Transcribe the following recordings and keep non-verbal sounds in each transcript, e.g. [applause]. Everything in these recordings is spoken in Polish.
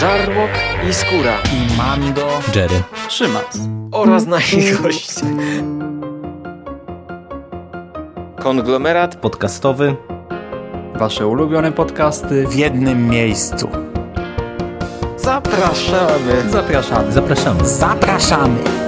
Żarłok i Skóra i Mando, Jerry, Szymas oraz nasi goście. Konglomerat podcastowy. Wasze ulubione podcasty w jednym miejscu. Zapraszamy. Zapraszamy. Zapraszamy. Zapraszamy.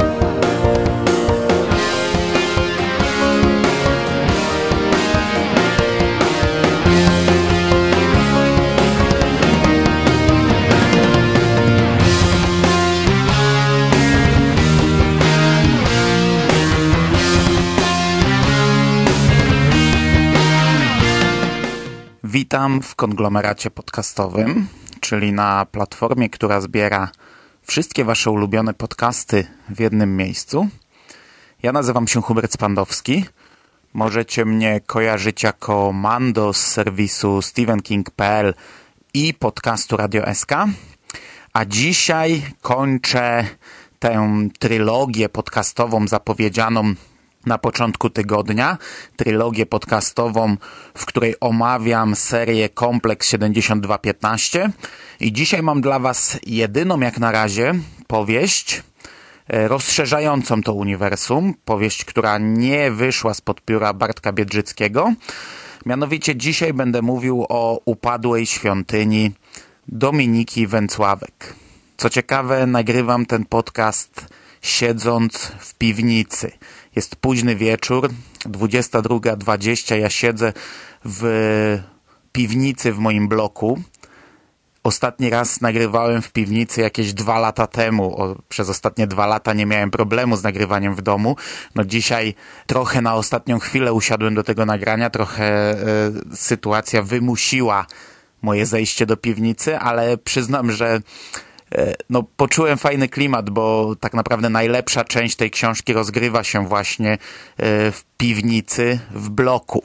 Witam w konglomeracie podcastowym, czyli na platformie, która zbiera wszystkie Wasze ulubione podcasty w jednym miejscu. Ja nazywam się Hubert Spandowski. Możecie mnie kojarzyć jako Mando z serwisu StephenKing.pl i podcastu Radio SK. A dzisiaj kończę tę trylogię podcastową zapowiedzianą na początku tygodnia, trylogię podcastową, w której omawiam serię Kompleks 7215 i dzisiaj mam dla Was jedyną jak na razie powieść e, rozszerzającą to uniwersum, powieść, która nie wyszła spod pióra Bartka Biedrzyckiego. Mianowicie dzisiaj będę mówił o upadłej świątyni Dominiki Węcławek. Co ciekawe, nagrywam ten podcast siedząc w piwnicy. Jest późny wieczór, 22.20. Ja siedzę w piwnicy w moim bloku. Ostatni raz nagrywałem w piwnicy jakieś dwa lata temu. O, przez ostatnie dwa lata nie miałem problemu z nagrywaniem w domu. No dzisiaj trochę na ostatnią chwilę usiadłem do tego nagrania. Trochę y, sytuacja wymusiła moje zejście do piwnicy, ale przyznam, że no, poczułem fajny klimat, bo tak naprawdę najlepsza część tej książki rozgrywa się właśnie e, w piwnicy, w bloku.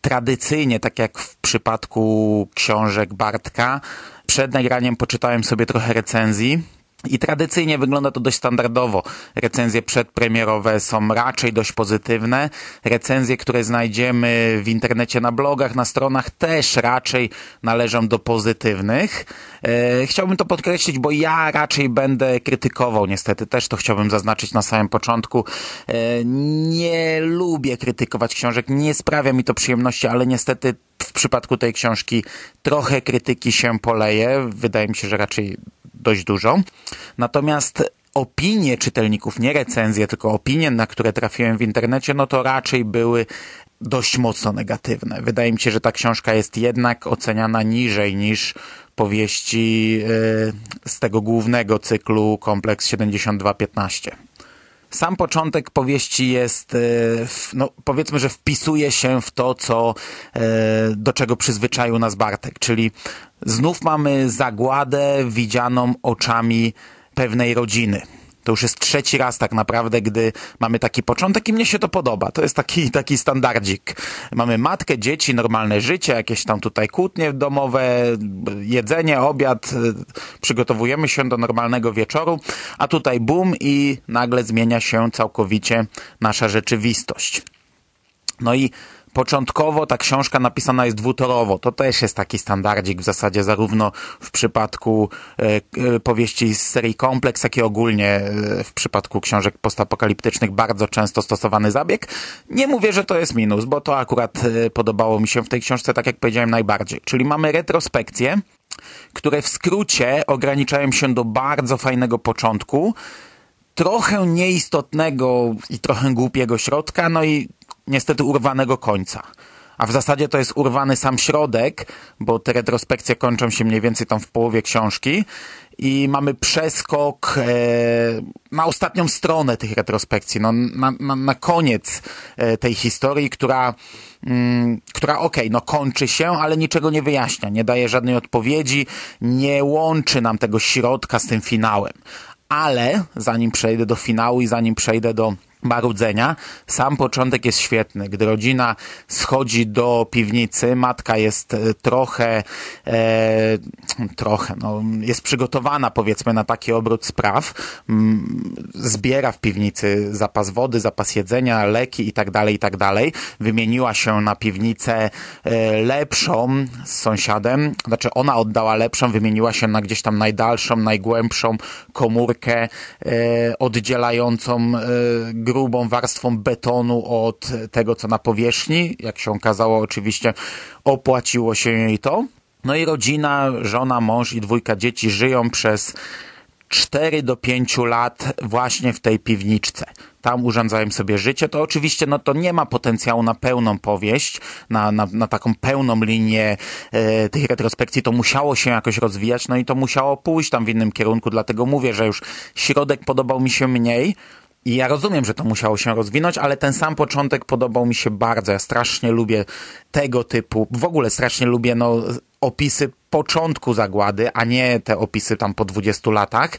Tradycyjnie, tak jak w przypadku książek Bartka, przed nagraniem poczytałem sobie trochę recenzji i tradycyjnie wygląda to dość standardowo. Recenzje przedpremierowe są raczej dość pozytywne. Recenzje, które znajdziemy w internecie na blogach, na stronach też raczej należą do pozytywnych. E, chciałbym to podkreślić, bo ja raczej będę krytykował, niestety też to chciałbym zaznaczyć na samym początku. E, nie lubię krytykować książek, nie sprawia mi to przyjemności, ale niestety w przypadku tej książki trochę krytyki się poleje. Wydaje mi się, że raczej dość dużo. Natomiast opinie czytelników, nie recenzje, tylko opinie, na które trafiłem w internecie, no to raczej były dość mocno negatywne. Wydaje mi się, że ta książka jest jednak oceniana niżej niż powieści e, z tego głównego cyklu Kompleks 7215. Sam początek powieści jest, e, no powiedzmy, że wpisuje się w to, co, e, do czego przyzwyczaił nas Bartek, czyli znów mamy zagładę widzianą oczami pewnej rodziny. To już jest trzeci raz tak naprawdę, gdy mamy taki początek i mnie się to podoba. To jest taki, taki standardzik. Mamy matkę, dzieci, normalne życie, jakieś tam tutaj kłótnie domowe, jedzenie, obiad, przygotowujemy się do normalnego wieczoru, a tutaj bum i nagle zmienia się całkowicie nasza rzeczywistość. No i Początkowo ta książka napisana jest dwutorowo. To też jest taki standardzik w zasadzie zarówno w przypadku e, e, powieści z serii Kompleks, jak i ogólnie e, w przypadku książek postapokaliptycznych bardzo często stosowany zabieg. Nie mówię, że to jest minus, bo to akurat podobało mi się w tej książce, tak jak powiedziałem, najbardziej. Czyli mamy retrospekcje, które w skrócie ograniczają się do bardzo fajnego początku, trochę nieistotnego i trochę głupiego środka, no i niestety urwanego końca. A w zasadzie to jest urwany sam środek, bo te retrospekcje kończą się mniej więcej tam w połowie książki i mamy przeskok e, na ostatnią stronę tych retrospekcji, no, na, na, na koniec e, tej historii, która, mm, która okej, okay, no kończy się, ale niczego nie wyjaśnia, nie daje żadnej odpowiedzi, nie łączy nam tego środka z tym finałem. Ale zanim przejdę do finału i zanim przejdę do marudzenia. Sam początek jest świetny. Gdy rodzina schodzi do piwnicy, matka jest e, trochę, e, trochę, no, jest przygotowana powiedzmy na taki obrót spraw. Zbiera w piwnicy zapas wody, zapas jedzenia, leki i tak dalej, i tak. Wymieniła się na piwnicę e, lepszą z sąsiadem, znaczy ona oddała lepszą, wymieniła się na gdzieś tam najdalszą, najgłębszą komórkę e, oddzielającą e, grubą warstwą betonu od tego, co na powierzchni. Jak się okazało, oczywiście opłaciło się jej to. No i rodzina, żona, mąż i dwójka dzieci żyją przez 4 do 5 lat właśnie w tej piwniczce. Tam urządzają sobie życie. To oczywiście no, to nie ma potencjału na pełną powieść, na, na, na taką pełną linię e, tej retrospekcji. To musiało się jakoś rozwijać, no i to musiało pójść tam w innym kierunku. Dlatego mówię, że już środek podobał mi się mniej, i ja rozumiem, że to musiało się rozwinąć, ale ten sam początek podobał mi się bardzo. Ja strasznie lubię tego typu, w ogóle strasznie lubię no, opisy początku zagłady, a nie te opisy tam po 20 latach,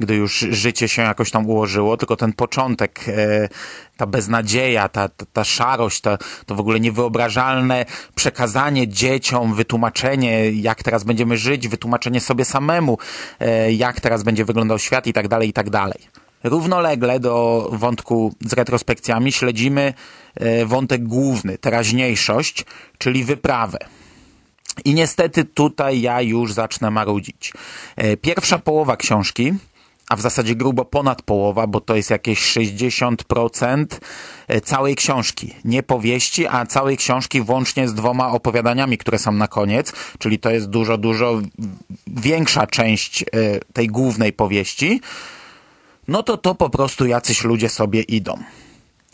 gdy już życie się jakoś tam ułożyło, tylko ten początek, e, ta beznadzieja, ta, ta, ta szarość, ta, to w ogóle niewyobrażalne przekazanie dzieciom, wytłumaczenie, jak teraz będziemy żyć, wytłumaczenie sobie samemu, e, jak teraz będzie wyglądał świat i tak dalej, i tak dalej. Równolegle do wątku z retrospekcjami śledzimy e, wątek główny, teraźniejszość, czyli wyprawę. I niestety tutaj ja już zacznę marudzić. E, pierwsza połowa książki, a w zasadzie grubo ponad połowa, bo to jest jakieś 60% e, całej książki. Nie powieści, a całej książki włącznie z dwoma opowiadaniami, które są na koniec, czyli to jest dużo, dużo większa część tej głównej powieści no to to po prostu jacyś ludzie sobie idą.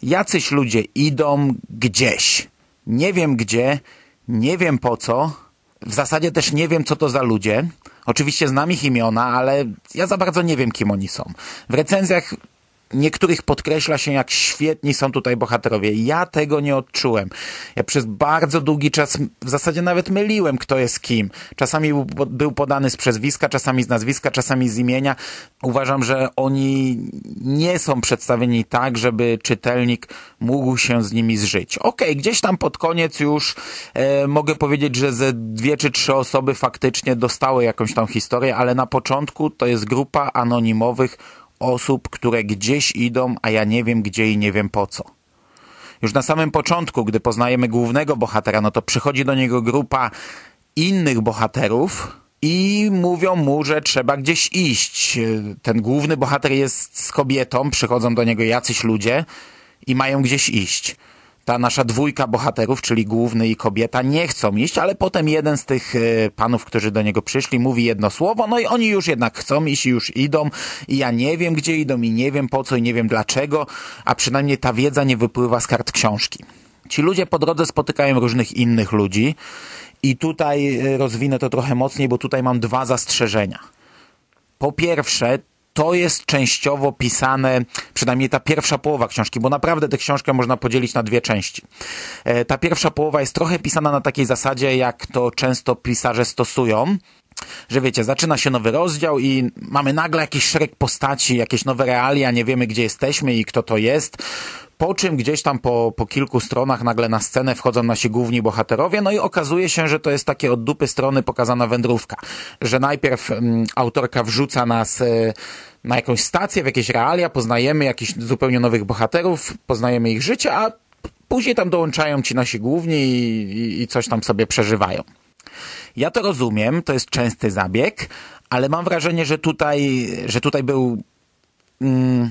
Jacyś ludzie idą gdzieś. Nie wiem gdzie, nie wiem po co. W zasadzie też nie wiem, co to za ludzie. Oczywiście znam ich imiona, ale ja za bardzo nie wiem, kim oni są. W recenzjach niektórych podkreśla się, jak świetni są tutaj bohaterowie. Ja tego nie odczułem. Ja przez bardzo długi czas w zasadzie nawet myliłem, kto jest kim. Czasami był podany z przezwiska, czasami z nazwiska, czasami z imienia. Uważam, że oni nie są przedstawieni tak, żeby czytelnik mógł się z nimi zżyć. Okej, okay, gdzieś tam pod koniec już e, mogę powiedzieć, że ze dwie czy trzy osoby faktycznie dostały jakąś tam historię, ale na początku to jest grupa anonimowych osób, które gdzieś idą, a ja nie wiem gdzie i nie wiem po co. Już na samym początku, gdy poznajemy głównego bohatera, no to przychodzi do niego grupa innych bohaterów i mówią mu, że trzeba gdzieś iść. Ten główny bohater jest z kobietą, przychodzą do niego jacyś ludzie i mają gdzieś iść ta nasza dwójka bohaterów, czyli główny i kobieta, nie chcą iść, ale potem jeden z tych e, panów, którzy do niego przyszli, mówi jedno słowo, no i oni już jednak chcą iść już idą i ja nie wiem, gdzie idą i nie wiem po co i nie wiem dlaczego, a przynajmniej ta wiedza nie wypływa z kart książki. Ci ludzie po drodze spotykają różnych innych ludzi i tutaj e, rozwinę to trochę mocniej, bo tutaj mam dwa zastrzeżenia. Po pierwsze, to jest częściowo pisane, przynajmniej ta pierwsza połowa książki, bo naprawdę tę książkę można podzielić na dwie części. E, ta pierwsza połowa jest trochę pisana na takiej zasadzie, jak to często pisarze stosują że wiecie, zaczyna się nowy rozdział i mamy nagle jakiś szereg postaci, jakieś nowe realia, nie wiemy gdzie jesteśmy i kto to jest. Po czym gdzieś tam po, po kilku stronach nagle na scenę wchodzą nasi główni bohaterowie, no i okazuje się, że to jest takie od dupy strony pokazana wędrówka. Że najpierw mm, autorka wrzuca nas y, na jakąś stację, w jakieś realia, poznajemy jakichś zupełnie nowych bohaterów, poznajemy ich życie, a później tam dołączają ci nasi główni i, i, i coś tam sobie przeżywają. Ja to rozumiem, to jest częsty zabieg, ale mam wrażenie, że tutaj, że tutaj był mm,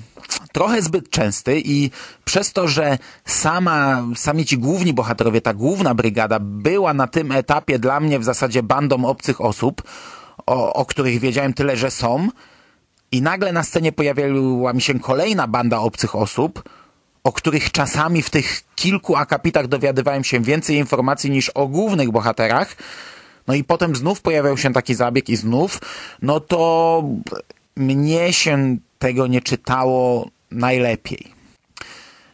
trochę zbyt częsty i przez to, że sama, sami ci główni bohaterowie, ta główna brygada była na tym etapie dla mnie w zasadzie bandą obcych osób, o, o których wiedziałem tyle, że są i nagle na scenie pojawiła mi się kolejna banda obcych osób, o których czasami w tych kilku akapitach dowiadywałem się więcej informacji niż o głównych bohaterach, no i potem znów pojawiał się taki zabieg i znów, no to mnie się tego nie czytało najlepiej.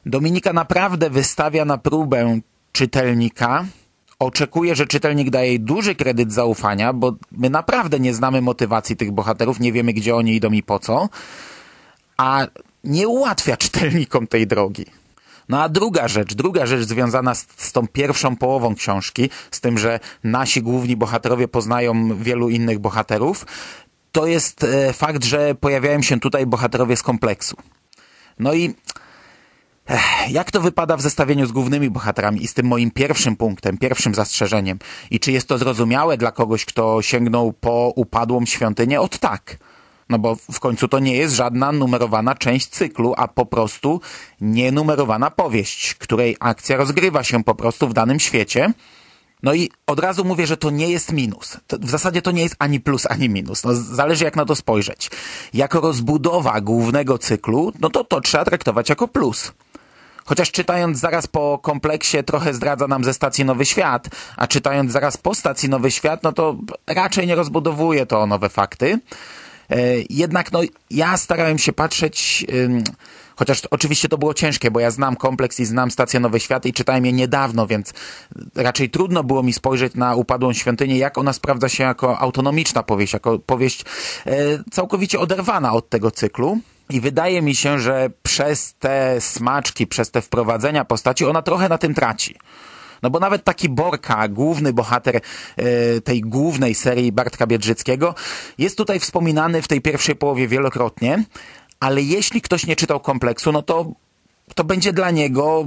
Dominika naprawdę wystawia na próbę czytelnika. Oczekuje, że czytelnik daje jej duży kredyt zaufania, bo my naprawdę nie znamy motywacji tych bohaterów, nie wiemy gdzie oni idą i po co. A nie ułatwia czytelnikom tej drogi. No a druga rzecz, druga rzecz związana z, z, tą pierwszą połową książki, z tym, że nasi główni bohaterowie poznają wielu innych bohaterów, to jest e, fakt, że pojawiają się tutaj bohaterowie z kompleksu. No i Ech, jak to wypada w zestawieniu z głównymi bohaterami i z tym moim pierwszym punktem, pierwszym zastrzeżeniem? I czy jest to zrozumiałe dla kogoś, kto sięgnął po upadłą świątynię? Od tak. No bo w końcu to nie jest żadna numerowana część cyklu, a po prostu nienumerowana powieść, której akcja rozgrywa się po prostu w danym świecie. No i od razu mówię, że to nie jest minus. To w zasadzie to nie jest ani plus, ani minus. No, zależy jak na to spojrzeć. Jako rozbudowa głównego cyklu, no to to trzeba traktować jako plus. Chociaż czytając zaraz po kompleksie trochę zdradza nam ze stacji Nowy Świat, a czytając zaraz po stacji Nowy Świat, no to raczej nie rozbudowuje to o nowe fakty. E, jednak no, ja starałem się patrzeć, chociaż oczywiście to było ciężkie, bo ja znam kompleks i znam stację Nowy Świat i czytałem je niedawno, więc raczej trudno było mi spojrzeć na Upadłą Świątynię, jak ona sprawdza się jako autonomiczna powieść, jako powieść e, całkowicie oderwana od tego cyklu. I wydaje mi się, że przez te smaczki, przez te wprowadzenia postaci, ona trochę na tym traci. No bo nawet taki Borka, główny bohater e, tej głównej serii Bartka Biedrzyckiego, jest tutaj wspominany w tej pierwszej połowie wielokrotnie, ale jeśli ktoś nie czytał kompleksu, no to, to będzie dla niego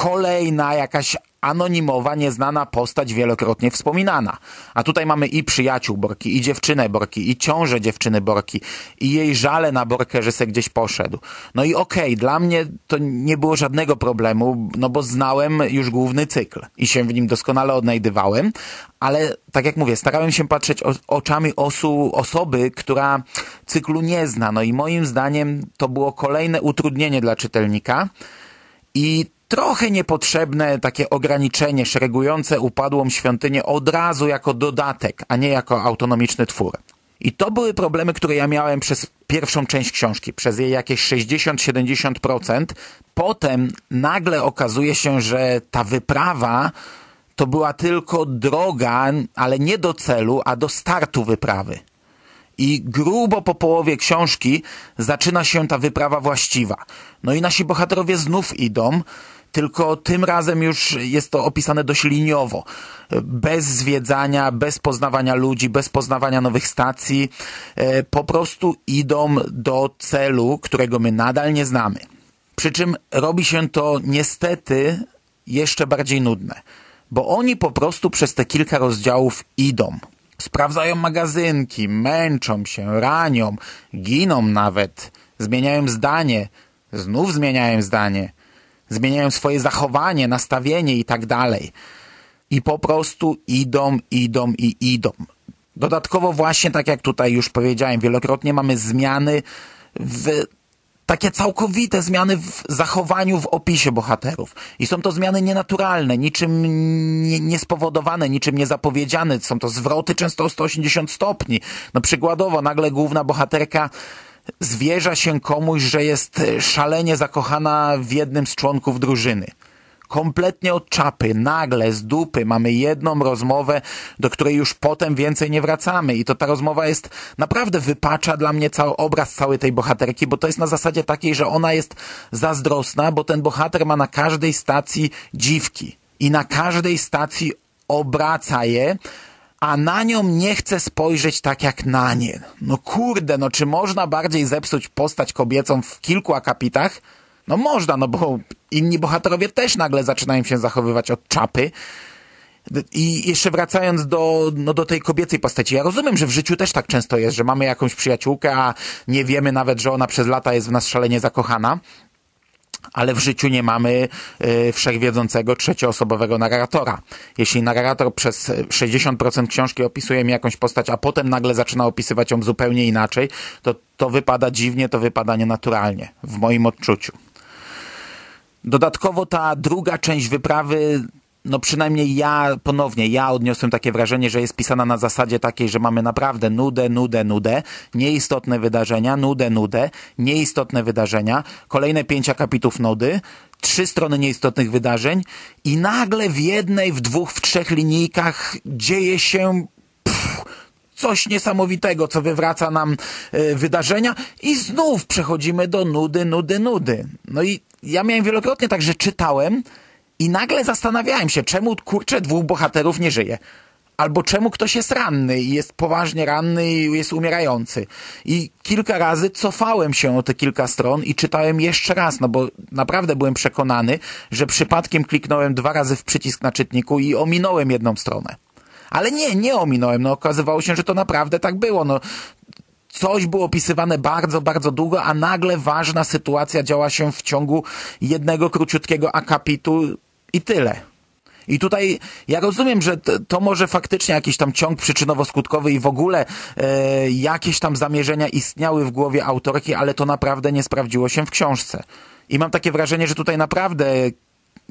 kolejna jakaś anonimowa, nieznana postać wielokrotnie wspominana. A tutaj mamy i przyjaciół Borki, i dziewczynę Borki, i ciążę dziewczyny Borki, i jej żale na Borkę, że se gdzieś poszedł. No i okej, okay, dla mnie to nie było żadnego problemu, no bo znałem już główny cykl i się w nim doskonale odnajdywałem, ale tak jak mówię, starałem się patrzeć oczami osu, osoby, która cyklu nie zna. No i moim zdaniem to było kolejne utrudnienie dla czytelnika i trochę niepotrzebne takie ograniczenie szeregujące upadłą świątynię od razu jako dodatek, a nie jako autonomiczny twór. I to były problemy, które ja miałem przez pierwszą część książki, przez jej jakieś 60-70%. Potem nagle okazuje się, że ta wyprawa to była tylko droga, ale nie do celu, a do startu wyprawy. I grubo po połowie książki zaczyna się ta wyprawa właściwa. No i nasi bohaterowie znów idą, tylko tym razem już jest to opisane dość liniowo. Bez zwiedzania, bez poznawania ludzi, bez poznawania nowych stacji. E, po prostu idą do celu, którego my nadal nie znamy. Przy czym robi się to niestety jeszcze bardziej nudne, bo oni po prostu przez te kilka rozdziałów idą. Sprawdzają magazynki, męczą się, ranią, giną nawet, zmieniają zdanie, znów zmieniają zdanie zmieniają swoje zachowanie, nastawienie i tak dalej. I po prostu idą, idą i idą. Dodatkowo właśnie, tak jak tutaj już powiedziałem wielokrotnie, mamy zmiany w takie całkowite zmiany w zachowaniu, w opisie bohaterów. I są to zmiany nienaturalne, niczym nie, niespowodowane, niczym niezapowiedziane. Są to zwroty często o 180 stopni. No przykładowo, nagle główna bohaterka zwierza się komuś, że jest szalenie zakochana w jednym z członków drużyny. Kompletnie od czapy, nagle, z dupy mamy jedną rozmowę, do której już potem więcej nie wracamy. I to ta rozmowa jest naprawdę wypacza dla mnie cały obraz całej tej bohaterki, bo to jest na zasadzie takiej, że ona jest zazdrosna, bo ten bohater ma na każdej stacji dziwki. I na każdej stacji obraca je, a na nią nie chce spojrzeć tak jak na nie. No kurde, no czy można bardziej zepsuć postać kobiecą w kilku akapitach? No można, no bo inni bohaterowie też nagle zaczynają się zachowywać od czapy. I jeszcze wracając do, no do tej kobiecej postaci, ja rozumiem, że w życiu też tak często jest, że mamy jakąś przyjaciółkę, a nie wiemy nawet, że ona przez lata jest w nas szalenie zakochana ale w życiu nie mamy y, wszechwiedzącego trzecioosobowego narratora. Jeśli narrator przez 60% książki opisuje mi jakąś postać, a potem nagle zaczyna opisywać ją zupełnie inaczej, to to wypada dziwnie, to wypada nienaturalnie, w moim odczuciu. Dodatkowo ta druga część wyprawy no przynajmniej ja, ponownie, ja odniosłem takie wrażenie, że jest pisana na zasadzie takiej, że mamy naprawdę nudę, nudę, nudę, nieistotne wydarzenia, nudę, nudę, nieistotne wydarzenia, kolejne pięć akapitów nudy, trzy strony nieistotnych wydarzeń i nagle w jednej, w dwóch, w trzech linijkach dzieje się coś niesamowitego, co wywraca nam e, wydarzenia i znów przechodzimy do nudy, nudy, nudy. No i ja miałem wielokrotnie tak, że czytałem i nagle zastanawiałem się, czemu kurczę dwóch bohaterów nie żyje. Albo czemu ktoś jest ranny i jest poważnie ranny i jest umierający. I kilka razy cofałem się o te kilka stron i czytałem jeszcze raz, no bo naprawdę byłem przekonany, że przypadkiem kliknąłem dwa razy w przycisk na czytniku i ominąłem jedną stronę. Ale nie, nie ominąłem. No okazywało się, że to naprawdę tak było. No, coś było opisywane bardzo, bardzo długo, a nagle ważna sytuacja działa się w ciągu jednego króciutkiego akapitu i tyle. I tutaj ja rozumiem, że to może faktycznie jakiś tam ciąg przyczynowo-skutkowy i w ogóle e, jakieś tam zamierzenia istniały w głowie autorki, ale to naprawdę nie sprawdziło się w książce. I mam takie wrażenie, że tutaj naprawdę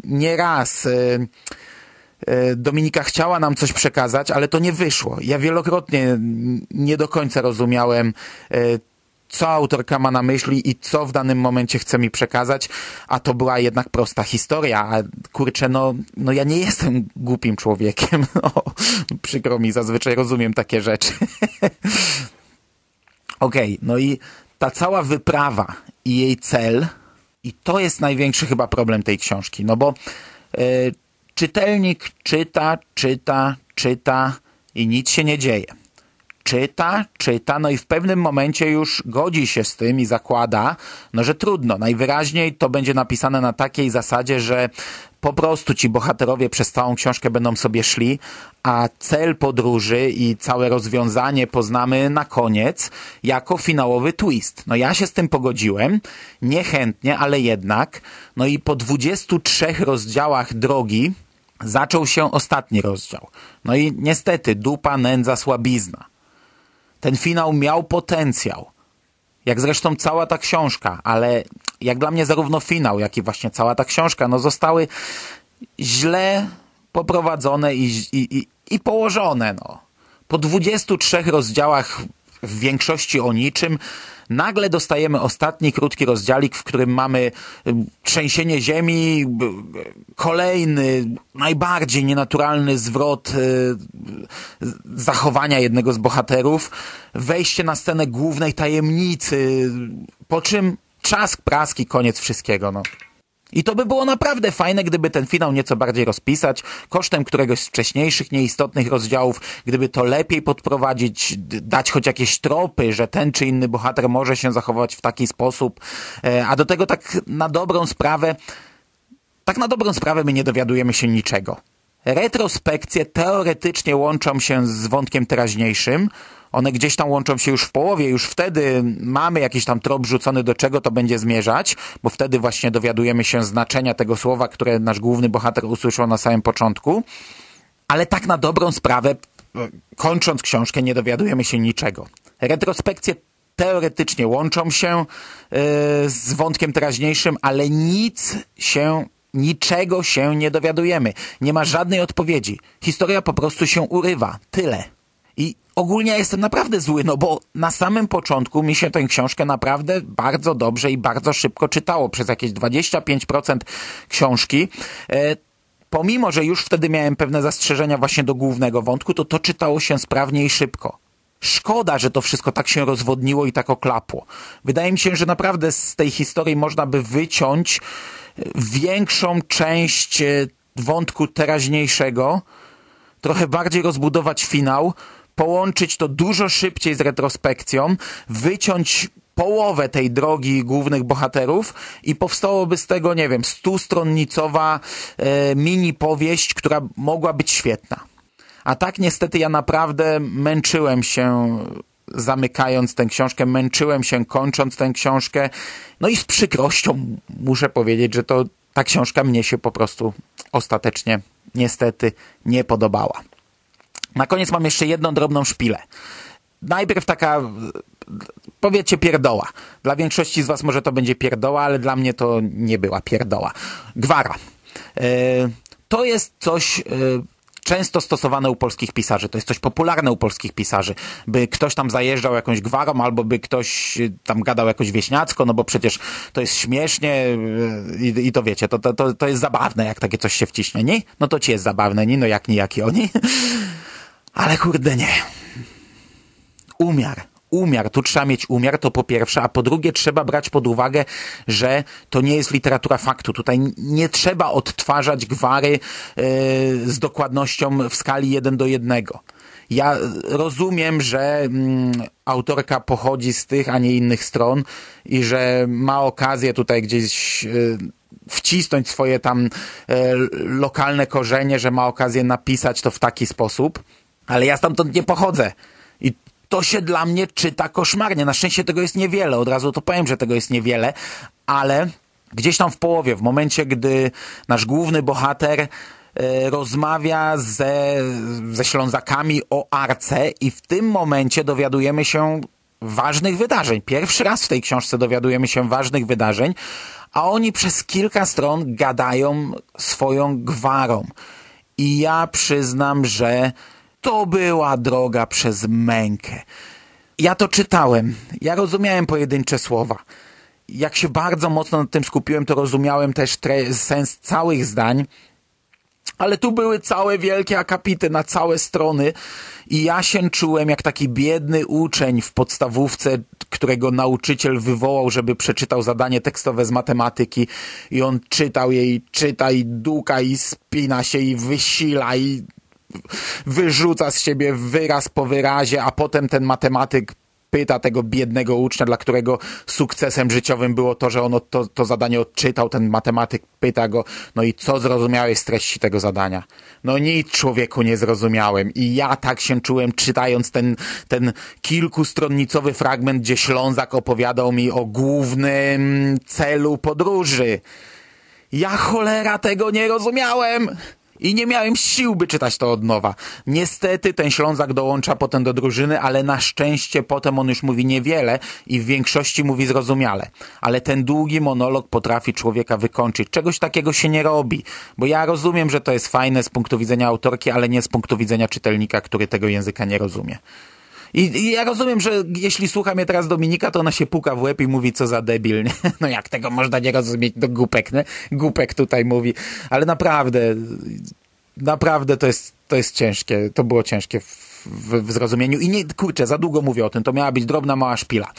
nieraz e, e, Dominika chciała nam coś przekazać, ale to nie wyszło. Ja wielokrotnie nie do końca rozumiałem, e, co autorka ma na myśli i co w danym momencie chce mi przekazać, a to była jednak prosta historia, a kurczę, no, no ja nie jestem głupim człowiekiem, [laughs] no, przykro mi, zazwyczaj rozumiem takie rzeczy. [laughs] Okej, okay, no i ta cała wyprawa i jej cel, i to jest największy chyba problem tej książki, no bo y, czytelnik czyta, czyta, czyta i nic się nie dzieje czyta, czyta, no i w pewnym momencie już godzi się z tym i zakłada, no że trudno. Najwyraźniej to będzie napisane na takiej zasadzie, że po prostu ci bohaterowie przez całą książkę będą sobie szli, a cel podróży i całe rozwiązanie poznamy na koniec jako finałowy twist. No ja się z tym pogodziłem, niechętnie, ale jednak. No i po 23 rozdziałach drogi zaczął się ostatni rozdział. No i niestety dupa, nędza, słabizna. Ten finał miał potencjał. Jak zresztą cała ta książka, ale jak dla mnie zarówno finał, jak i właśnie cała ta książka, no zostały źle poprowadzone i, i, i, położone, no. Po 23 rozdziałach w większości o niczym, nagle dostajemy ostatni krótki rozdziałik, w którym mamy y, trzęsienie ziemi, kolejny, najbardziej nienaturalny zwrot y, zachowania jednego z bohaterów, wejście na scenę głównej tajemnicy, po czym czask, praski, koniec wszystkiego, no. I to by było naprawdę fajne, gdyby ten finał nieco bardziej rozpisać, kosztem któregoś z wcześniejszych, nieistotnych rozdziałów, gdyby to lepiej podprowadzić, dać choć jakieś tropy, że ten czy inny bohater może się zachować w taki sposób, e, a do tego tak na dobrą sprawę, tak na dobrą sprawę my nie dowiadujemy się niczego. Retrospekcje teoretycznie łączą się z wątkiem teraźniejszym, one gdzieś tam łączą się już w połowie, już wtedy mamy jakiś tam trop rzucony, do czego to będzie zmierzać, bo wtedy właśnie dowiadujemy się znaczenia tego słowa, które nasz główny bohater usłyszał na samym początku. Ale tak na dobrą sprawę, kończąc książkę, nie dowiadujemy się niczego. Retrospekcje teoretycznie łączą się yy, z wątkiem teraźniejszym, ale nic się niczego się nie dowiadujemy. Nie ma żadnej odpowiedzi. Historia po prostu się urywa. Tyle. I ogólnie jestem naprawdę zły, no bo na samym początku mi się tę książkę naprawdę bardzo dobrze i bardzo szybko czytało. Przez jakieś 25% książki. E, pomimo, że już wtedy miałem pewne zastrzeżenia właśnie do głównego wątku, to to czytało się sprawnie i szybko. Szkoda, że to wszystko tak się rozwodniło i tak oklapło. Wydaje mi się, że naprawdę z tej historii można by wyciąć większą część e, wątku teraźniejszego, trochę bardziej rozbudować finał, połączyć to dużo szybciej z retrospekcją, wyciąć połowę tej drogi głównych bohaterów i powstałoby z tego, nie wiem, stustronnicowa e, mini powieść, która mogła być świetna. A tak niestety ja naprawdę męczyłem się zamykając tę książkę, męczyłem się kończąc tę książkę. No i z przykrością muszę powiedzieć, że to ta książka mnie się po prostu ostatecznie niestety nie podobała. Na koniec mam jeszcze jedną drobną szpilę. Najpierw taka, powiecie pierdoła. Dla większości z was może to będzie pierdoła, ale dla mnie to nie była pierdoła. Gwara. E, to jest coś e, często stosowane u polskich pisarzy. To jest coś popularne u polskich pisarzy. By ktoś tam zajeżdżał jakąś gwarą, albo by ktoś tam gadał jakoś wieśniacko, no bo przecież to jest śmiesznie i, i to wiecie, to, to, to jest zabawne, jak takie coś się wciśnie, nie? No to ci jest zabawne, nie? No jak nie, jak i oni. [laughs] Ale kurde nie. umiar. Umiar, tu trzeba mieć umiar, to po pierwsze, a po drugie trzeba brać pod uwagę, że to nie jest literatura faktu. Tutaj nie trzeba odtwarzać gwary yy, z dokładnością w skali 1 do 1. Ja rozumiem, że mm, autorka pochodzi z tych, a nie innych stron i że ma okazję tutaj gdzieś yy, wcisnąć swoje tam yy, lokalne korzenie, że ma okazję napisać to w taki sposób, ale ja stamtąd nie pochodzę. I to się dla mnie czyta koszmarnie. Na szczęście tego jest niewiele, od razu to powiem, że tego jest niewiele, ale gdzieś tam w połowie, w momencie, gdy nasz główny bohater e, rozmawia ze, ze Ślązakami o Arce i w tym momencie dowiadujemy się ważnych wydarzeń. Pierwszy raz w tej książce dowiadujemy się ważnych wydarzeń, a oni przez kilka stron gadają swoją gwarą. I ja przyznam, że to była droga przez mękę. Ja to czytałem, ja rozumiałem pojedyncze słowa. Jak się bardzo mocno nad tym skupiłem, to rozumiałem też sens całych zdań, ale tu były całe wielkie akapity na całe strony i ja się czułem jak taki biedny uczeń w podstawówce, którego nauczyciel wywołał, żeby przeczytał zadanie tekstowe z matematyki i on czytał jej, czyta i duka i spina się i wysila i wyrzuca z siebie wyraz po wyrazie, a potem ten matematyk pyta tego biednego ucznia, dla którego sukcesem życiowym było to, że on to, to zadanie odczytał, ten matematyk pyta go, no i co zrozumiałeś z treści tego zadania? No nic człowieku nie zrozumiałem i ja tak się czułem czytając ten, ten kilkustronnicowy fragment, gdzie Ślązak opowiadał mi o głównym celu podróży. Ja cholera tego nie rozumiałem! I nie miałem sił, by czytać to od nowa. Niestety ten Ślązak dołącza potem do drużyny, ale na szczęście potem on już mówi niewiele i w większości mówi zrozumiale. Ale ten długi monolog potrafi człowieka wykończyć. Czegoś takiego się nie robi. Bo ja rozumiem, że to jest fajne z punktu widzenia autorki, ale nie z punktu widzenia czytelnika, który tego języka nie rozumie. I, I, ja rozumiem, że jeśli słucha mnie teraz Dominika, to ona się puka w łeb i mówi, co za debil. Nie? [laughs] No jak tego można nie rozumieć? Do głupek, nie? Głupek tutaj mówi. Ale naprawdę, naprawdę to jest, to jest ciężkie. To było ciężkie w, w, w zrozumieniu. I nie, kurczę, za długo mówię o tym. To miała być drobna, mała szpila.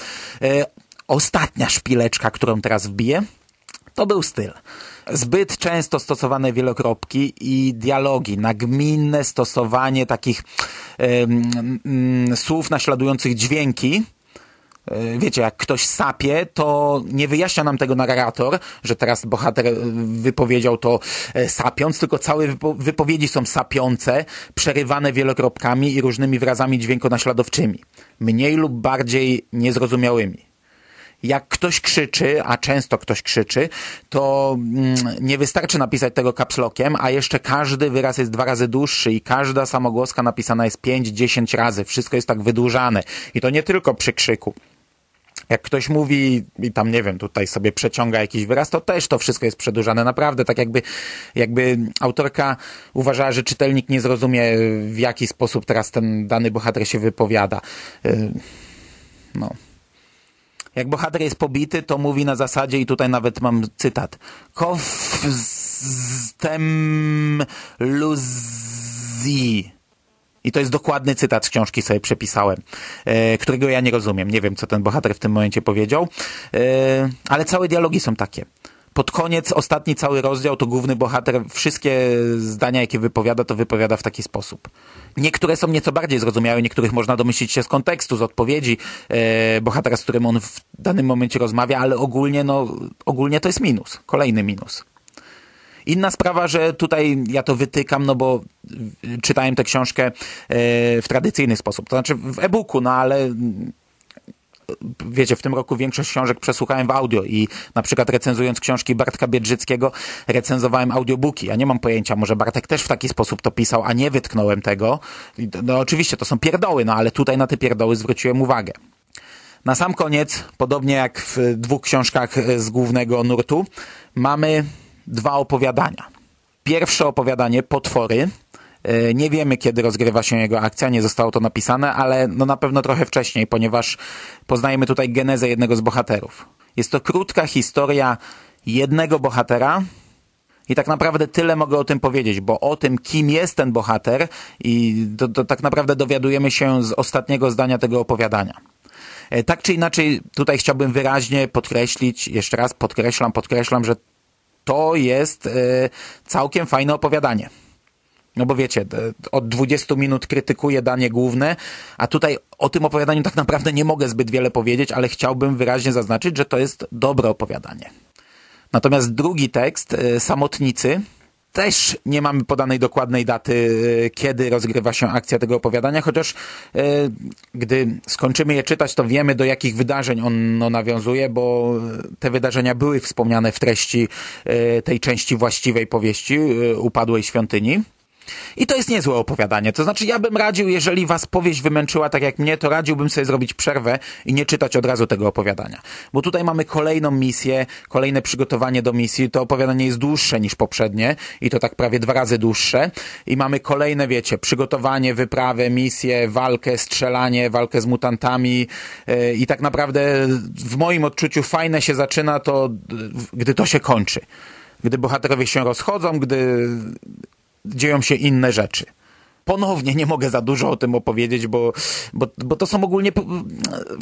E, ostatnia szpileczka, którą teraz wbiję, to był styl. Zbyt często stosowane wielokropki i dialogi, nagminne stosowanie takich y, słów naśladujących dźwięki, e, wiecie, jak ktoś sapie, to nie wyjaśnia nam tego narrator, że teraz bohater e, wypowiedział to e, sapiąc, tylko całe wypowiedzi są sapiące, przerywane wielokropkami i różnymi wyrazami dźwiękonaśladowczymi, mniej lub bardziej niezrozumiałymi jak ktoś krzyczy, a często ktoś krzyczy, to mm, nie wystarczy napisać tego kapslokiem, a jeszcze każdy wyraz jest dwa razy dłuższy i każda samogłoska napisana jest 5-10 razy. Wszystko jest tak wydłużane. I to nie tylko przy krzyku. Jak ktoś mówi i tam, nie wiem, tutaj sobie przeciąga jakiś wyraz, to też to wszystko jest przedłużane. Naprawdę, tak jakby, jakby autorka uważała, że czytelnik nie zrozumie, w jaki sposób teraz ten dany bohater się wypowiada. Y, no. Jak bohater jest pobity, to mówi na zasadzie, i tutaj nawet mam cytat, Kofstem luzi. I to jest dokładny cytat z książki, sobie przepisałem, e, którego ja nie rozumiem. Nie wiem, co ten bohater w tym momencie powiedział, e, ale całe dialogi są takie pod koniec, ostatni cały rozdział, to główny bohater wszystkie zdania, jakie wypowiada, to wypowiada w taki sposób. Niektóre są nieco bardziej zrozumiałe, niektórych można domyślić się z kontekstu, z odpowiedzi e, bohatera, z którym on w danym momencie rozmawia, ale ogólnie, no, ogólnie to jest minus. Kolejny minus. Inna sprawa, że tutaj ja to wytykam, no bo czytałem tę książkę e, w tradycyjny sposób, to znaczy w e-booku, no ale wiecie, w tym roku większość książek przesłuchałem w audio i na przykład recenzując książki Bartka Biedrzyckiego recenzowałem audiobooki. Ja nie mam pojęcia, może Bartek też w taki sposób to pisał, a nie wytknąłem tego. No oczywiście to są pierdoły, no ale tutaj na te pierdoły zwróciłem uwagę. Na sam koniec, podobnie jak w dwóch książkach z głównego nurtu, mamy dwa opowiadania. Pierwsze opowiadanie, Potwory, E, nie wiemy, kiedy rozgrywa się jego akcja, nie zostało to napisane, ale no na pewno trochę wcześniej, ponieważ poznajemy tutaj genezę jednego z bohaterów. Jest to krótka historia jednego bohatera I tak naprawdę tyle mogę o tym powiedzieć, bo o tym, kim jest ten bohater, i to, to tak naprawdę dowiadujemy się z ostatniego zdania tego opowiadania. E, tak czy inaczej, tutaj chciałbym wyraźnie podkreślić, jeszcze raz podkreślam, podkreślam, że to jest e, całkiem fajne opowiadanie. No bo wiecie, od 20 minut krytykuję danie główne, a tutaj o tym opowiadaniu tak naprawdę nie mogę zbyt wiele powiedzieć, ale chciałbym wyraźnie zaznaczyć, że to jest dobre opowiadanie. Natomiast drugi tekst, e, Samotnicy, też nie mamy podanej dokładnej daty, e, kiedy rozgrywa się akcja tego opowiadania, chociaż e, gdy skończymy je czytać, to wiemy do jakich wydarzeń ono nawiązuje, bo te wydarzenia były wspomniane w treści tej części właściwej powieści Upadłej Świątyni. I to jest niezłe opowiadanie. To znaczy, ja bym radził, jeżeli was powieść wymęczyła tak jak mnie, to radziłbym sobie zrobić przerwę i nie czytać od razu tego opowiadania. Bo tutaj mamy kolejną misję, kolejne przygotowanie do misji. To opowiadanie jest dłuższe niż poprzednie i to tak prawie dwa razy dłuższe. I mamy kolejne, wiecie, przygotowanie, wyprawę, misję, walkę, strzelanie, walkę z mutantami. Yy, I tak naprawdę w moim odczuciu fajne się zaczyna to, gdy to się kończy gdy bohaterowie się rozchodzą, gdy dzieją się inne rzeczy. Ponownie nie mogę za dużo o tym opowiedzieć, bo, bo, bo to są ogólnie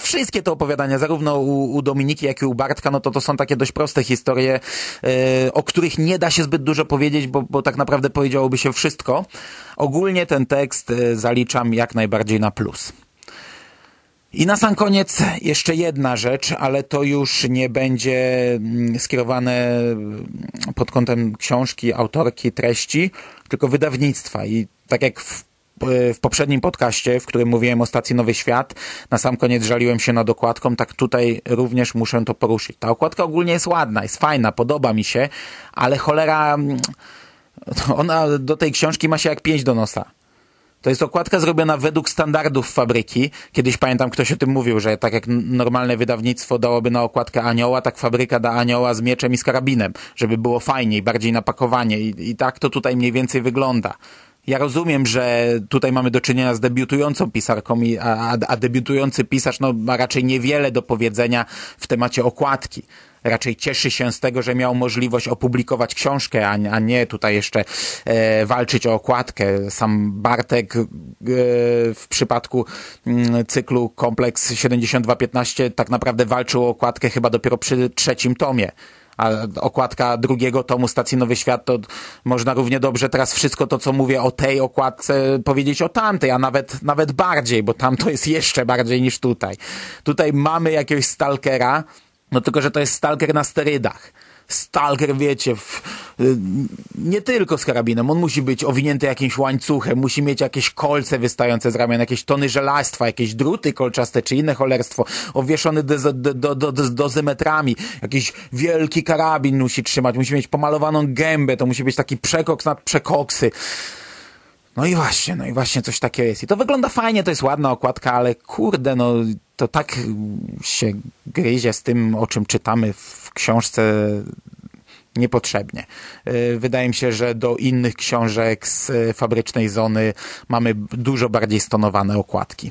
wszystkie te opowiadania, zarówno u, u Dominiki, jak i u Bartka, no to to są takie dość proste historie, yy, o których nie da się zbyt dużo powiedzieć, bo, bo tak naprawdę powiedziałoby się wszystko. Ogólnie ten tekst yy, zaliczam jak najbardziej na plus. I na sam koniec jeszcze jedna rzecz, ale to już nie będzie mm, skierowane pod kątem książki, autorki, treści, tylko wydawnictwa. I tak jak w, w poprzednim podcaście, w którym mówiłem o stacji Nowy Świat, na sam koniec żaliłem się nad okładką, tak tutaj również muszę to poruszyć. Ta okładka ogólnie jest ładna, jest fajna, podoba mi się, ale cholera, mm, ona do tej książki ma się jak pięć do nosa. To jest okładka zrobiona według standardów fabryki. Kiedyś pamiętam, ktoś o tym mówił, że tak jak normalne wydawnictwo dałoby na okładkę anioła, tak fabryka da anioła z mieczem i z karabinem, żeby było fajniej, bardziej napakowanie. I, i tak to tutaj mniej więcej wygląda. Ja rozumiem, że tutaj mamy do czynienia z debiutującą pisarką, a, a debiutujący pisarz no, ma raczej niewiele do powiedzenia w temacie okładki raczej cieszy się z tego, że miał możliwość opublikować książkę, a, nie tutaj jeszcze e, walczyć o okładkę. Sam Bartek e, w przypadku m, mm, cyklu Kompleks 7215 tak naprawdę walczył o okładkę chyba dopiero przy trzecim tomie a okładka drugiego tomu Stacji Nowy Świat, to można równie dobrze teraz wszystko to, co mówię o tej okładce, powiedzieć o tamtej, a nawet, nawet bardziej, bo tam to jest jeszcze bardziej niż tutaj. Tutaj mamy jakiegoś stalkera, no tylko, że to jest stalker na sterydach. Stalker, wiecie, w, y, nie tylko z karabinem, on musi być owinięty jakimś łańcuchem, musi mieć jakieś kolce wystające z ramion, jakieś tony żelastwa, jakieś druty kolczaste czy inne cholerstwo, owieszony do, do, do, dozymetrami, jakiś wielki karabin musi trzymać, musi mieć pomalowaną gębę, to musi być taki przekoks nad przekoksy. No i właśnie, no i właśnie coś takiego jest. I to wygląda fajnie, to jest ładna okładka, ale kurde, no to tak się gryzie z tym, o czym czytamy w książce niepotrzebnie. Y, wydaje mi się, że do innych książek z fabrycznej zony mamy dużo bardziej stonowane okładki.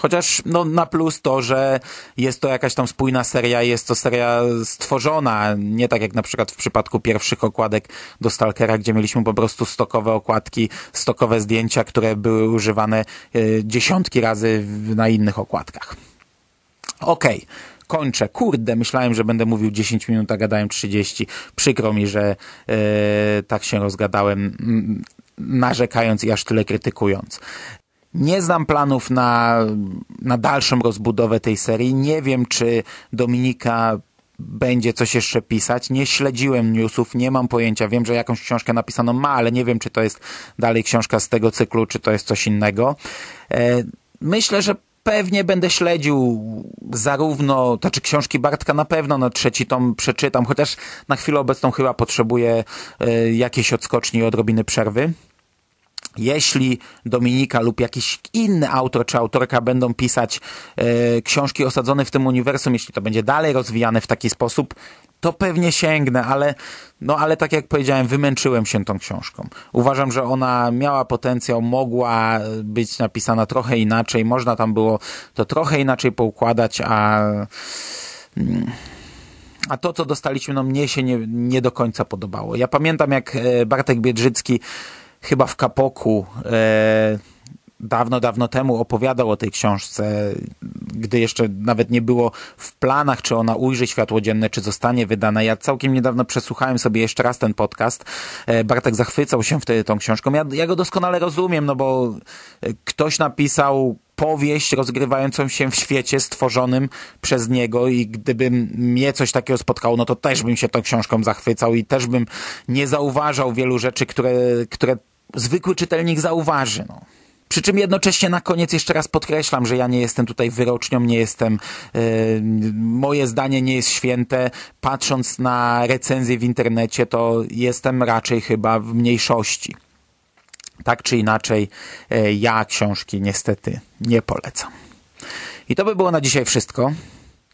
Chociaż no, na plus to, że jest to jakaś tam spójna seria, jest to seria stworzona, nie tak jak na przykład w przypadku pierwszych okładek do Stalkera, gdzie mieliśmy po prostu stokowe okładki, stokowe zdjęcia, które były używane y, dziesiątki razy na innych okładkach. Okej. Okay kończę. Kurde, myślałem, że będę mówił 10 minut, a gadałem 30. Przykro mi, że yy, tak się rozgadałem, narzekając i aż tyle krytykując. Nie znam planów na, na dalszą rozbudowę tej serii. Nie wiem, czy Dominika będzie coś jeszcze pisać. Nie śledziłem newsów, nie mam pojęcia. Wiem, że jakąś książkę napisaną ma, ale nie wiem, czy to jest dalej książka z tego cyklu, czy to jest coś innego. E, myślę, że pewnie będę śledził zarówno, znaczy książki Bartka na pewno, no trzeci tom przeczytam, chociaż na chwilę obecną chyba potrzebuję e, jakiejś odskoczni i odrobiny przerwy. Jeśli Dominika lub jakiś inny autor czy autorka będą pisać e, książki osadzone w tym uniwersum, jeśli to będzie dalej rozwijane w taki sposób, to pewnie sięgnę, ale, no, ale tak jak powiedziałem, wymęczyłem się tą książką. Uważam, że ona miała potencjał, mogła być napisana trochę inaczej, można tam było to trochę inaczej poukładać, a a to, co dostaliśmy, no mnie się nie, nie do końca podobało. Ja pamiętam, jak e, Bartek Biedrzycki chyba w Kapoku e, dawno, dawno temu opowiadał o tej książce, gdy jeszcze nawet nie było w planach, czy ona ujrzy światło dzienne, czy zostanie wydana. Ja całkiem niedawno przesłuchałem sobie jeszcze raz ten podcast. E, Bartek zachwycał się wtedy tą książką. Ja, ja go doskonale rozumiem, no bo e, ktoś napisał powieść rozgrywającą się w świecie stworzonym przez niego i gdyby mnie coś takiego spotkało, no to też bym się tą książką zachwycał i też bym nie zauważał wielu rzeczy, które, które zwykły czytelnik zauważy. No. Przy czym jednocześnie na koniec jeszcze raz podkreślam, że ja nie jestem tutaj wyrocznią, nie jestem, yy, moje zdanie nie jest święte. Patrząc na recenzje w internecie, to jestem raczej chyba w mniejszości. Tak czy inaczej, yy, ja książki niestety nie polecam. I to by było na dzisiaj wszystko.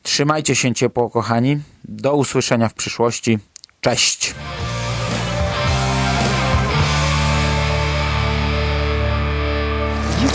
Trzymajcie się ciepło, kochani. Do usłyszenia w przyszłości. Cześć!